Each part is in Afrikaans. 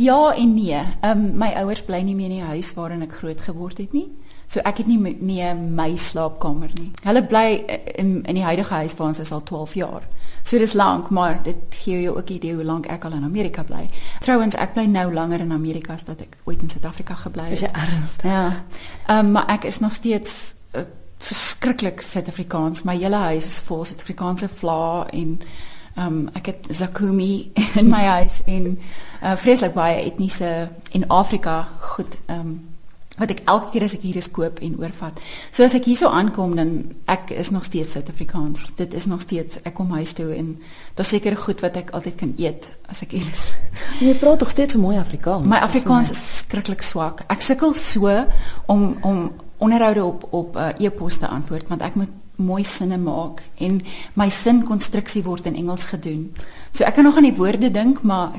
Ja en nee. Ehm um, my ouers bly nie meer in die huis waarin ek groot geword het nie. So ek het nie meer my slaapkamer nie. Hulle bly in in die huidige huis waar ons is al 12 jaar. So dis lank, maar dit gee jou ook 'n idee hoe lank ek al in Amerika bly. Trouwens, ek bly nou langer in Amerika as wat ek ooit in Suid-Afrika gebly het. Is jy ernstig? Ja. Ehm um, maar ek is nog steeds uh, verskriklik Suid-Afrikaans. My hele huis is vol Suid-Afrikaanse vla en um, ek het zakumi in my huis en uh, vreeslik baie etniese in Afrika goed um, wat ek elke keer as ek hier is koop en oorvat. So as ek hierso aankom dan ek is nog steeds Suid-Afrikaans. Dit is nog steeds ek kom huis toe en daar's seker goed wat ek altyd kan eet as ek hier is. Jy praat tog steeds so mooi Afrikaans. My Afrikaans is skrikkelik swak. Ek sukkel so om om onderhoude op op uh, e-poste antwoord want ek moet mooi sinne maak en my sinkonstruksie word in Engels gedoen. So ek kan nog aan die woorde dink, maar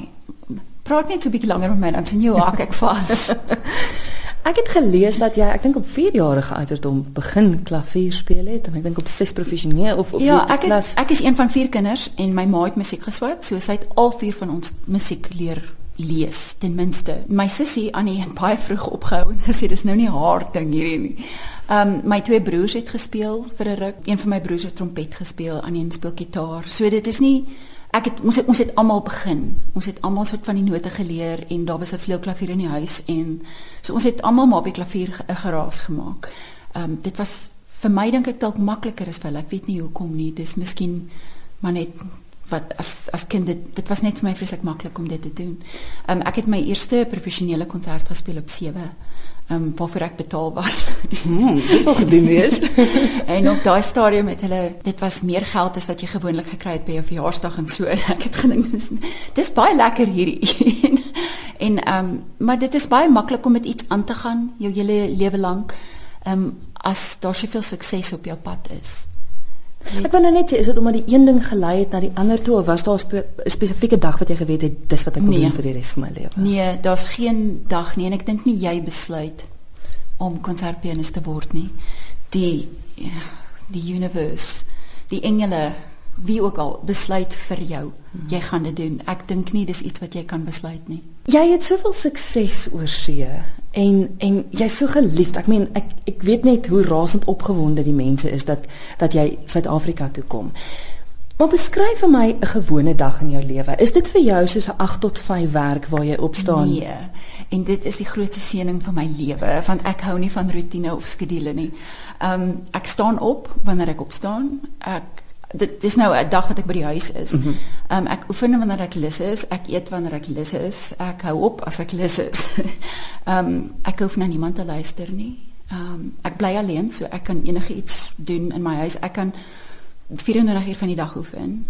praat net so 'n bietjie langer met my dan sien jy hoe ek vas. Ek het gelees dat jy, ek dink op 4 jarige ouderdom begin klavier speel het en ek dink op 6 professioneel of of Ja, ek het, ek is een van vier kinders en my ma het musiek geswat, so sy het al vier van ons musiek leer lees ten minste. My sussie Annie het baie vroeg opgehou en gesê dis nou nie haar ding hierdie nie. Ehm um, my twee broers het gespeel vir 'n ruk. Een van my broers het trompet gespeel, Annie speel gitaar. So dit is nie ek het ons het, ons het almal begin. Ons het almal soort van die note geleer en daar was 'n vleuelklavier in die huis en so ons het almal maar op die klavier 'n geraas gemaak. Ehm um, dit was vir my dink ek dalk makliker as vir hulle. Ek weet nie hoekom nie. Dis miskien maar net wat as as kind dit dit was net vir my vreeslik maklik om dit te doen. Ehm um, ek het my eerste professionele konsert gespeel op 7 ehm um, waarvoor ek betaal was. Hmm, dit wil gedoen wees. en op daai stadium het hulle dit was meer geld as wat jy gewoonlik gekry het by jou verjaarsdag en so. Ek het gedink dis dis baie lekker hierdie. en ehm um, maar dit is baie maklik om met iets aan te gaan jou hele lewe lank. Ehm um, as daar soveel sukses op jou pad is. Ek wou nou net sê is dit omdat die een ding gelei het na die ander toe of was daar 'n spe spesifieke dag wat jy geweet het dis wat ek wil nee. doen vir die res van my lewe? Nee, daar's geen dag nie en ek dink nie jy besluit om konsertpianis te word nie. Die die universe, die engele, wie ook al besluit vir jou. Hmm. Jy gaan dit doen. Ek dink nie dis iets wat jy kan besluit nie. Jy het soveel sukses oor see en en jy's so geliefd. Ek meen ek ek weet net hoe rasend opgewonde die mense is dat dat jy Suid-Afrika toe kom. Maar beskryf vir my 'n gewone dag in jou lewe. Is dit vir jou soos 'n 8 tot 5 werk waar jy opstaan? Nee. En dit is die grootste seëning van my lewe, want ek hou nie van rotine of skedules nie. Ehm um, ek staan op wanneer ek opstaan. Ek dit dis nou 'n dag wat ek by die huis is. Ehm mm um, ek oefen wanneer ek lus is, ek eet wanneer ek lus is, ek hou op as ek lus is. Ehm um, ek hoef na niemand te luister nie. Ehm um, ek bly alleen, so ek kan enigiets doen in my huis. Ek kan 24 uur van die dag oefen.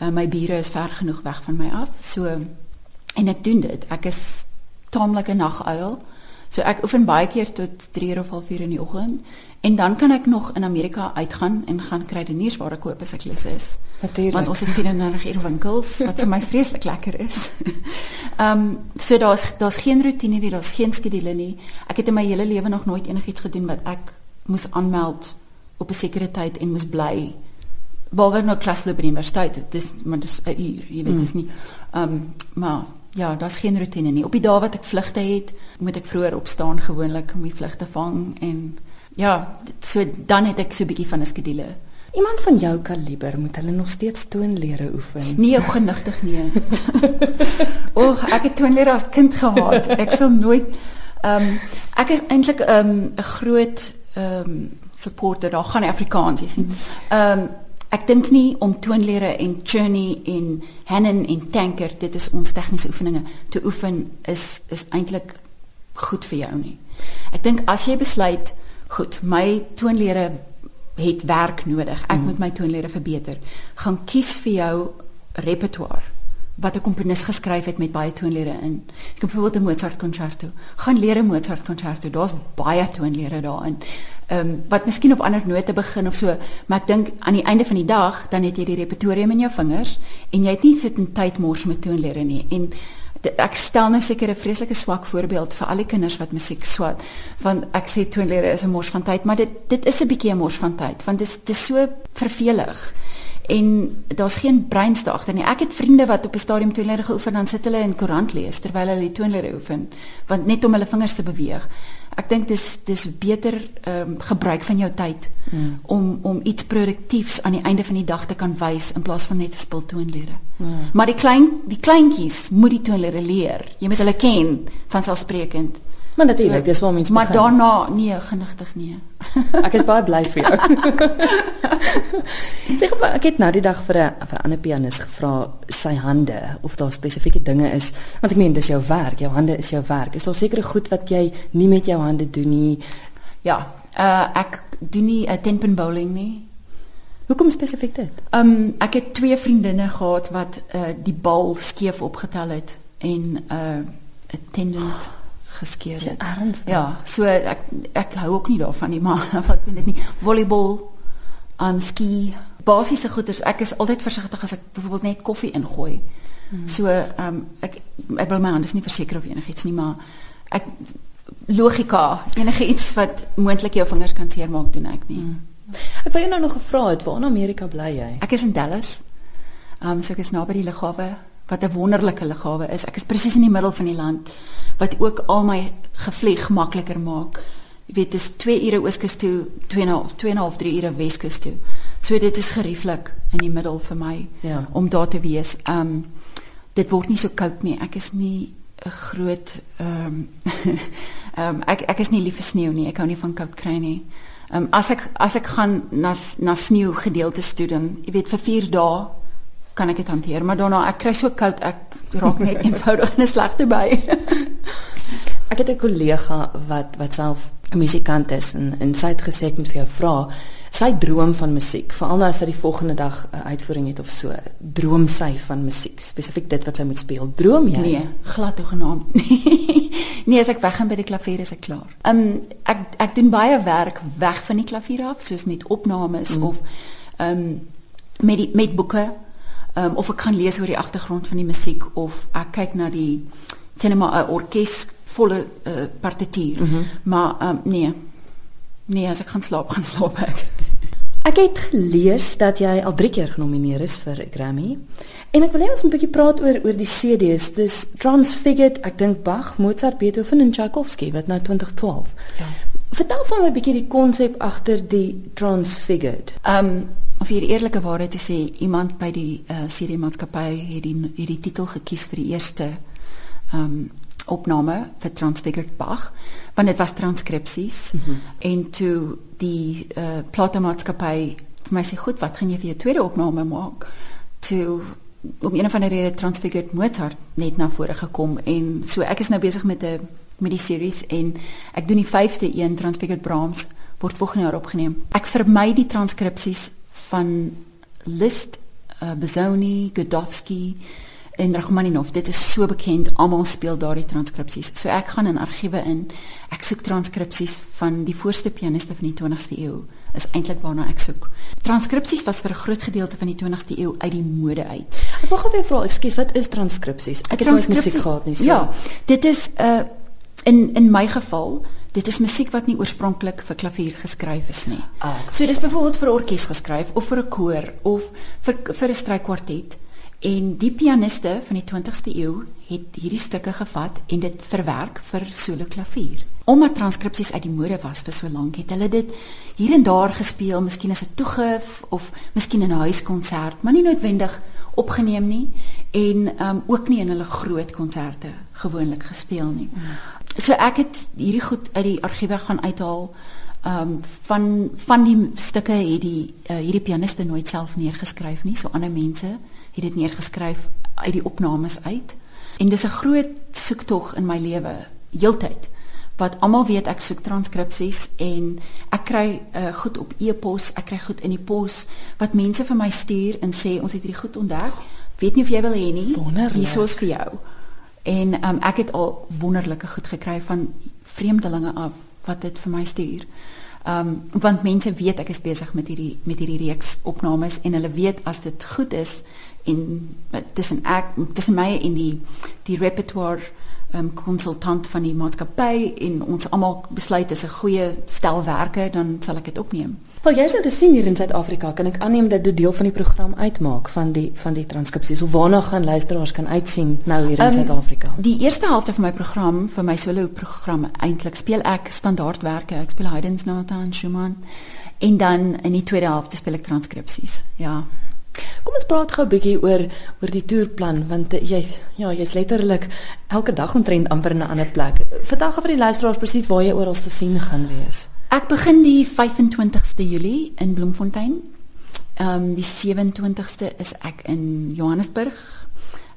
Uh, my bure is ver genoeg weg van my af. So en ek doen dit. Ek is taamlik 'n naguil. So ek oefen baie keer tot 3 of 4 in die oggend En dan kan ek nog in Amerika uitgaan en gaan kruideniersware koop as ek lus is. Natuurlik. Want ons het 34 uur winkels wat vir my vreeslik lekker is. Ehm um, so daar's daar's geen rotine nie, daar's geen skedule nie. Ek het in my hele lewe nog nooit enigiets gedoen wat ek moes aanmeld op 'n sekere tyd en moes bly. Behalwe nou klasloop by die universiteit. Dis maar dis 'n uur, jy weet, dis hmm. nie. Ehm um, maar ja, daar's geen rotine nie. Op die dae wat ek vlugte het, moet ek vroeër opstaan gewoonlik om die vlugte vang en ja, so dan het ek so 'n bietjie van 'n skedule. Iemand van jou kaliber moet hulle nog steeds toonlere oefen. Nee, genigtig nee. Oeg, ek het toonlere as kind gehad. Ek sal nooit ehm um, ek is eintlik ehm um, 'n groot ehm um, supporter daar gaan Afrikaans, jy sien. Ehm um, ek dink nie om toonlere en journey en Hannen en Tanker, dit is ons tegniese oefeninge te oefen is is eintlik goed vir jou nie. Ek dink as jy besluit goed, my toonlere het werk nodig. Ek mm. moet my toonlere verbeter. Gaan kies vir jou repertoire wat 'n komponis geskryf het met baie toonlere in. Ek het byvoorbeeld 'n Mozart concerto. Gaan leer 'n Mozart concerto. Daar's baie toonlere daarin. Ehm um, wat miskien op ander note begin of so, maar ek dink aan die einde van die dag dan het jy die repertoire in jou vingers en jy het nie sit in tyd mors met toonlere nie. En ek stel nou seker 'n vreeslike swak voorbeeld vir al die kinders wat musiek swat want ek sê toonlere is 'n mors van tyd maar dit dit is 'n bietjie 'n mors van tyd want dit is so vervelig en daar's geen breinste agter nie. Ek het vriende wat op 'n stadium toonlede geoefen dan sit hulle in koerant lees terwyl hulle die toonlede oefen, want net om hulle vingers te beweeg. Ek dink dis dis beter ehm um, gebruik van jou tyd mm. om om iets produktiefs aan die einde van die dag te kan wys in plaas van net te speel toonlede. Mm. Maar die klein die kleintjies moet die toonlede leer. Jy moet hulle ken van selfsprekend. Maar natuurlik, dis waar mense Maar begin. daarna nee, genigtig nee. ek is baie bly vir jou. Sê gou ek het nou die dag vir 'n vir 'n ander pianis gevra sy hande of daar spesifieke dinge is want ek meen dis jou werk, jou hande is jou werk. Is daar sekere goed wat jy nie met jou hande doen nie? Ja, uh, ek doen nie 'n uh, tenpin bowling nie. Hoekom spesifiek dit? Um, ek het twee vriendinne gehad wat uh, die bal skeef opgetel het en 'n uh, 'n tendon geskeur het. Ernstig? Ja, so ek ek hou ook nie daarvan nie, maar wat doen dit nie. Volleybal, um ski, basiese goeders. Ek is altyd versigtig as ek byvoorbeeld net koffie ingooi. Hmm. So um ek ek wil my anders nie verseker of enigiets nie, maar ek logika, enige iets wat moontlik jou vingers kan seermaak doen ek nie. Hmm. Ek wou jou nou nog gevra het, waar in Amerika bly jy? Ek is in Dallas. Um so ek is naby die lughawe wat 'n wonderlike lughawe is. Ek is presies in die middel van die land wat ook al my gevlieg makliker maak. Jy weet, dis 2 ure ooskus toe, 2.5 2.5 3 ure weskus toe. So dit is gerieflik in die middel vir my ja. om daar te wees. Um dit word nie so koud nie. Ek is nie 'n groot um um ek ek is nie lief vir sneeu nie. Ek hou nie van koud kry nie. Um as ek as ek gaan na na sneeu gedeeltes toe dan, jy weet vir 4 dae kan ek dit hanteer, maar daarna ek kry so koud, ek raak net eenvoudig in 'n slegte by. ek het 'n kollega wat wat self 'n musikant is en en sy het gesê ek moet vir jou vra, sy droom van musiek, veral nou as sy die volgende dag 'n uitvoering het of so, droom sy van musiek, spesifiek dit wat sy moet speel. Droom jy? Nee, glad nie. nee, as ek weggaan by die klavier is ek klaar. Um, ek ek doen baie werk weg van die klavier af, soos met opnames mm. of um, met die, met boeke um, of ek gaan lees oor die agtergrond van die musiek of ek kyk na die cinema 'n orkes volle uh, partituur. Mm -hmm. Maar um, nee. Nee, as ek gaan slaap, gaan slaap ek. Ek het gelees dat jy al 3 keer genomineer is vir 'n Grammy. En ek wil hê ons moet 'n bietjie praat oor oor die CD's. Dis Transfigured, ek dink Bach, Mozart, Beethoven en Tchaikovsky wat nou 2012. Ja. Vertel van my 'n bietjie die konsep agter die Transfigured. Ehm um, of hier eerlike waarheid te sê, iemand by die uh, CD maatskappy het die het die titel gekies vir die eerste ehm um, opname vir Transfigured Bach, want dit was transkripsies mm -hmm. en toe die uh, platemaatskappy vir my sê goed, wat gaan jy vir jou tweede opname maak? Toe om een van die rede Transfigured Mozart net na vore gekom en so ek is nou besig met 'n met die series en ek doen die vyfde een Transfigured Brahms word volgende jaar opgeneem. Ek vermy die transkripsies van Liszt, uh, Bezoni, Godowski en Rachmaninov. Dit is so bekend, almal speel daardie transkripsies. So ek gaan in argiewe in. Ek soek transkripsies van die voorste pianiste van die 20ste eeu. Is eintlik waarna ek soek. Transkripsies was vir 'n groot gedeelte van die 20ste eeu uit die mode uit. Ek wil gou weer vra, ekskuus, wat is transkripsies? Ek het nooit musiek gehad nie. So. Ja, dit is 'n uh, in in my geval dit is musiek wat nie oorspronklik vir klavier geskryf is nie. Ah, so dis byvoorbeeld vir orkes geskryf of vir 'n koor of vir vir 'n strykwartet en die pianiste van die 20ste eeu het hierdie stukke gevat en dit verwerk vir solo klavier. Omdat transkripsies uit die mode was vir so lank het hulle dit hier en daar gespeel, miskien as 'n toegif of miskien in 'n huiskonsert, maar nie noodwendig opgeneem nie en um, ook nie in hulle groot konserte gewoonlik gespeel nie. So ek het hierdie goed uit die argiewe gaan uithaal. Ehm um, van van die stukke het die uh, hierdie pianiste nooit self neergeskryf nie, so ander mense het dit neergeskryf uit die opnames uit. En dis 'n groot soektog in my lewe, heeltyd. Wat almal weet ek soek transkripsies en ek kry uh, goed op e-pos, ek kry goed in die pos wat mense vir my stuur en sê ons het hierdie goed ontdek. Weet nie of jy wil hê nie. Hier is vir jou. En um, ek het al wonderlike goed gekry van vreemdelinge af wat dit vir my stuur. Ehm um, want mense weet ek is besig met hierdie met hierdie reeks opnames en hulle weet as dit goed is en tussen ek tussen my en die die repertoire um, konsultant van die maatskappy en ons almal besluit is 'n goeie stelwerke, dan sal ek dit opneem. Wel jy's nou te sien hier in Suid-Afrika, kan ek aanneem dat dit deel van die program uitmaak van die van die transkripsies. Hoe waarna gaan luisteraars kan uitsien nou hier in um, Suid-Afrika? Die eerste helfte van my program, vir my solo program, eintlik speel ek standaardwerke. Ek speel Haydn, Sonata en Schumann. En dan in die tweede helfte speel ek transkripsies. Ja. Kom ons praat gou 'n bietjie oor oor die toerplan want jy ja, jy's letterlik elke dag omtrent amper in 'n ander plek. Vertel gou vir die luisteraars presies waar jy oral te sien gaan wees. Ek begin die 25ste Julie in Bloemfontein. Ehm um, die 27ste is ek in Johannesburg.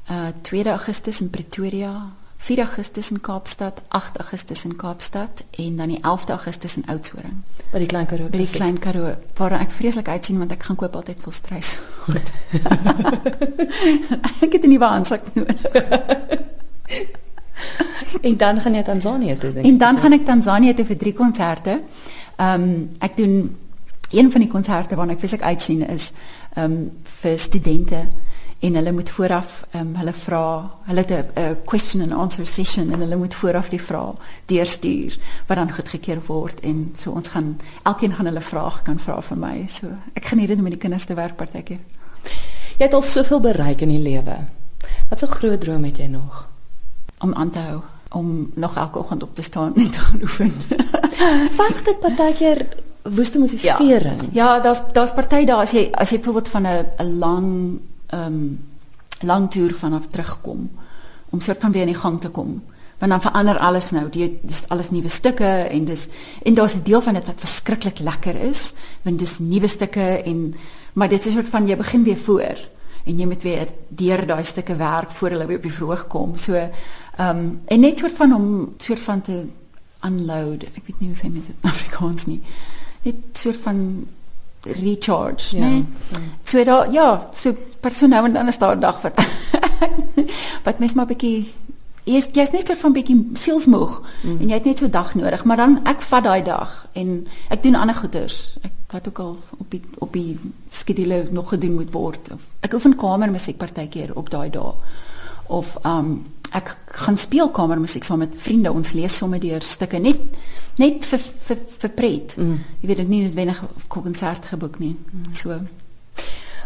Uh 2 Augustus in Pretoria, 4 Augustus in Kaapstad, 8 Augustus in Kaapstad en dan die 11 Augustus in Oudtshoorn. By die Klein Karoo. By die Klein Karoo. Waar ek vreeslik uitsien want ek gaan koop altyd vol strys. Goed. ek het 'n nuwe handsak nodig. en dan gaan jy Tansanië toe dink. En dan gaan ek Tansanië toe vir drie konserte. Ehm um, ek doen een van die konserte waarna ek feeslik uitsien is ehm um, vir studente en hulle moet vooraf ehm um, hulle vra, hulle het 'n question and answer session en hulle moet vooraf die vrae deurstuur wat dan goedgekeur word en so ons gaan elkeen gaan hulle vrae kan vra vir my. So ek geniet dit om met die kinders te werk partykeer. Jy het al soveel bereik in die lewe. Wat 'n groot droom het jy nog? Om aan te hou om nog elke oggend op te staan en te gaan oefen. Vang dit partykeer woeste motivering. Ja, ja daar's daar's party daar as jy as jy byvoorbeeld van 'n 'n lang um, lang toer vanaf terugkom om soort van weer in gang te kom. Want dan verander alles nou. Die dis alles nuwe stukke en dis en daar's 'n deel van dit wat verskriklik lekker is, want dis nuwe stukke en maar dit is 'n soort van jy begin weer voor en jy moet weer deur daai stukke werk voor hulle weer op die verhoog kom. So ehm um, en net soort van om soort van te unload. Ek weet nie hoe sê mense dit in Afrikaans nie. Net soort van recharge, ja, nee. Ja. So daar ja, so persoon nou en dan is daar 'n dag wat wat mens maar bietjie jy's jy's net soort van bietjie sielsmoeg mm. en jy het net so 'n dag nodig, maar dan ek vat daai dag en ek doen ander goeders. Ek wat ook al op die op die skedule nog gedoen moet word. Of, ek oefen kamermusiek partykeer op daai dae. Of um ek gaan speel kamermusiek saam met vriende. Ons lees sommer deur stukke net net vir vir vir pret. Mm. Jy weet dit nie noodwendig 'n konsert geboek nie. Mm. So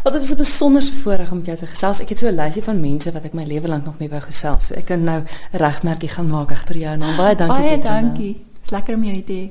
Wat dit is 'n besonderse voorreg om jou te gesels. Ek het so 'n lysie van mense wat ek my lewe lank nog mee wou gesels. So ek kan nou regmerkie gaan maak agter jou naam. Baie dankie. Baie dankie. Dis lekker om jou te hê.